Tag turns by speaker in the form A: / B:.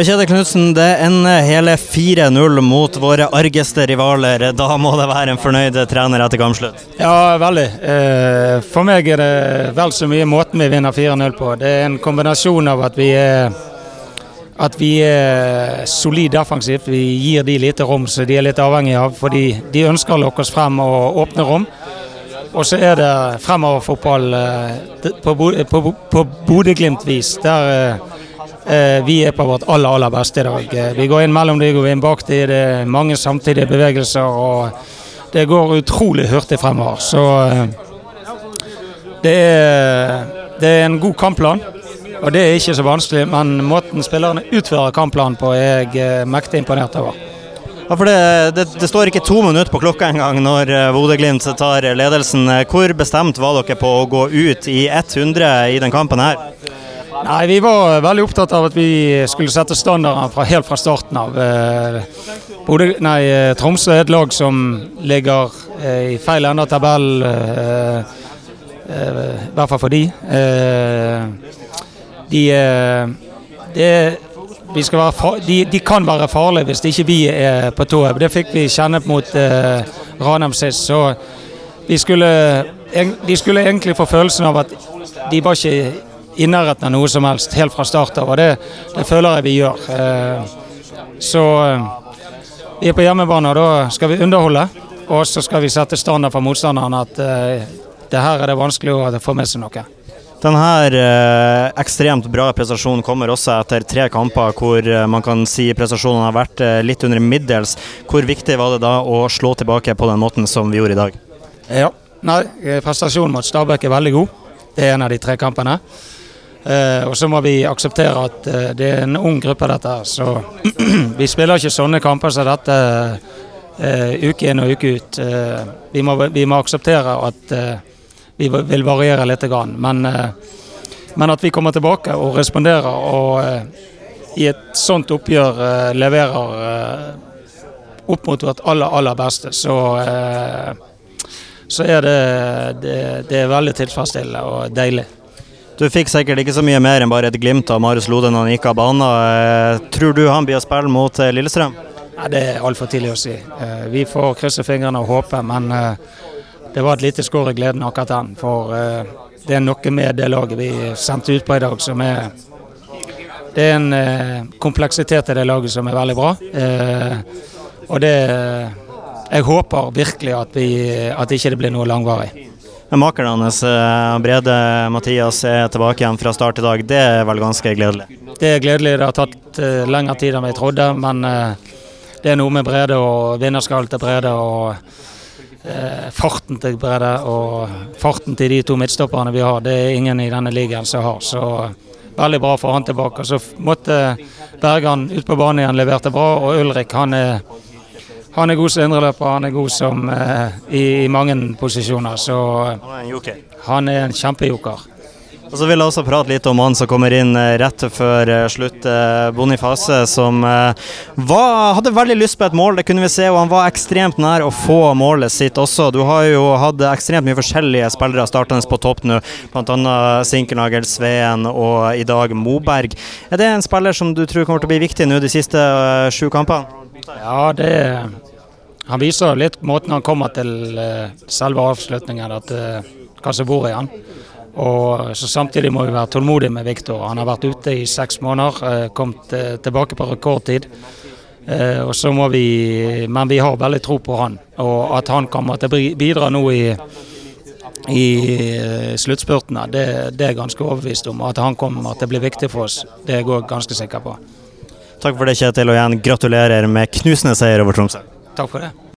A: Kjetil Knutsen, det ender hele 4-0 mot våre argeste rivaler. Da må det være en fornøyd trener etter kampslutt?
B: Ja, veldig. Eh, for meg er det vel så mye måten vi vinner 4-0 på. Det er en kombinasjon av at vi er at vi er solid defensivt. Vi gir de lite rom som de er litt avhengig av. Fordi de ønsker å lokke oss frem og åpne rom. Og så er det fremoverfotball eh, på Bodø-Glimt-vis. Der eh, vi er på vårt aller, aller beste i dag. Eh, vi går inn mellom de, går inn bak de. Det er mange samtidige bevegelser. og Det går utrolig hurtig fremover. Så det er, det er en god kampplan. Og Det er ikke så vanskelig, men måten spillerne utfører kampplanen på er jeg eh, mektig imponert over.
A: Ja, for det, det, det, står ikke to minutter på klokka engang når Bodø-Glimt tar ledelsen. Hvor bestemt var dere på å gå ut i 100 i den kampen her?
B: Nei, Vi var veldig opptatt av at vi skulle sette standarden fra, helt fra starten av. Bode, nei, Tromsø er et lag som ligger uh, i feil ende av tabellen, i hvert fall for de. De, eh, de, de, de, kan være farlige hvis ikke vi er på tå. Det fikk vi kjenne mot Ranheim sist. Så vi skulle, de skulle egentlig få følelsen av at de var ikke i nærheten av noe som helst helt fra start av. Og det, det føler jeg vi gjør. Uh, så uh, vi er på hjemmebane, og da skal vi underholde. Og så skal vi sette standard for motstanderen at det her er det vanskelig å få med seg noe.
A: Denne eh, ekstremt bra prestasjonen kommer også etter tre kamper hvor eh, man kan si prestasjonene har vært eh, litt under middels. Hvor viktig var det da å slå tilbake på den måten som vi gjorde i dag?
B: Ja, Nei, eh, Prestasjonen mot Stabæk er veldig god. Det er en av de tre kampene. Eh, og så må vi akseptere at eh, det er en ung gruppe, dette. Så vi spiller ikke sånne kamper som dette uke inn og uke ut. Vi må, vi, må, akseptere at vi vil variere litt. Men, eh, men at vi kommer tilbake og responderer og eh, i et sånt oppgjør eh, leverer opp mot vårt aller, aller beste, så, så er det, det, det er veldig tilfredsstillende og deilig.
A: Du fikk sikkert ikke så mye mer enn bare et glimt av Marius Lode når han gikk av banen. Tror du han blir å spille mot Lillestrøm?
B: Nei, det er altfor tidlig å si. Vi får krysse fingrene og håpe, men det var et lite skår i gleden akkurat den. For det er noe med det laget vi sendte ut på i dag som er Det er en kompleksitet i det laget som er veldig bra. Og det Jeg håper virkelig at, vi, at ikke det blir noe langvarig.
A: Makeren hans, Brede Mathias, er tilbake igjen fra start i dag. Det er vel ganske gledelig?
B: Det er gledelig. Det har tatt lengre tid enn vi trodde. Men det er noe med Brede og vinnerskallen til Brede. og Eh, farten til Brede og farten til de to midtstopperne vi har, det er ingen i denne ligaen som har. Så veldig bra for han tilbake. Så måtte Bergan ut på banen igjen, leverte bra. Og Ulrik han er, han er god som indreløper, han er god som eh, i, i, mange posisjoner. Så han er en kjempejoker.
A: Og så vil jeg også prate litt om han som kommer inn eh, rett før eh, slutt, eh, Boniface, som var, hadde veldig lyst på et mål, det kunne vi se, og han var ekstremt nær å få målet sitt også. Du har jo hatt ekstremt mye forskjellige spillere startende på topp nå, bl.a. Sinkernagel, Sveen og i dag Moberg. Er det en spiller som du tror kommer til å bli viktig nå de siste sju kampene?
B: Ja, det Han viser litt måten han kommer til selve avslutningen, at, hva som bor i han. Og så Samtidig må vi være tålmodige med Viktor. Han har vært ute i seks måneder, eh, kommet eh, tilbake på rekordtid. Eh, og så må vi, Men vi har veldig tro på han, og at han kommer til å bidra nå i, i sluttspurtene, det, det, er ganske overbevist om. At han kommer til å bli viktig for oss, det er jeg ganske sikker på.
A: Takk for det, Kjetil, og igjen gratulerer med knusende seier over Tromsø.
B: Takk for det.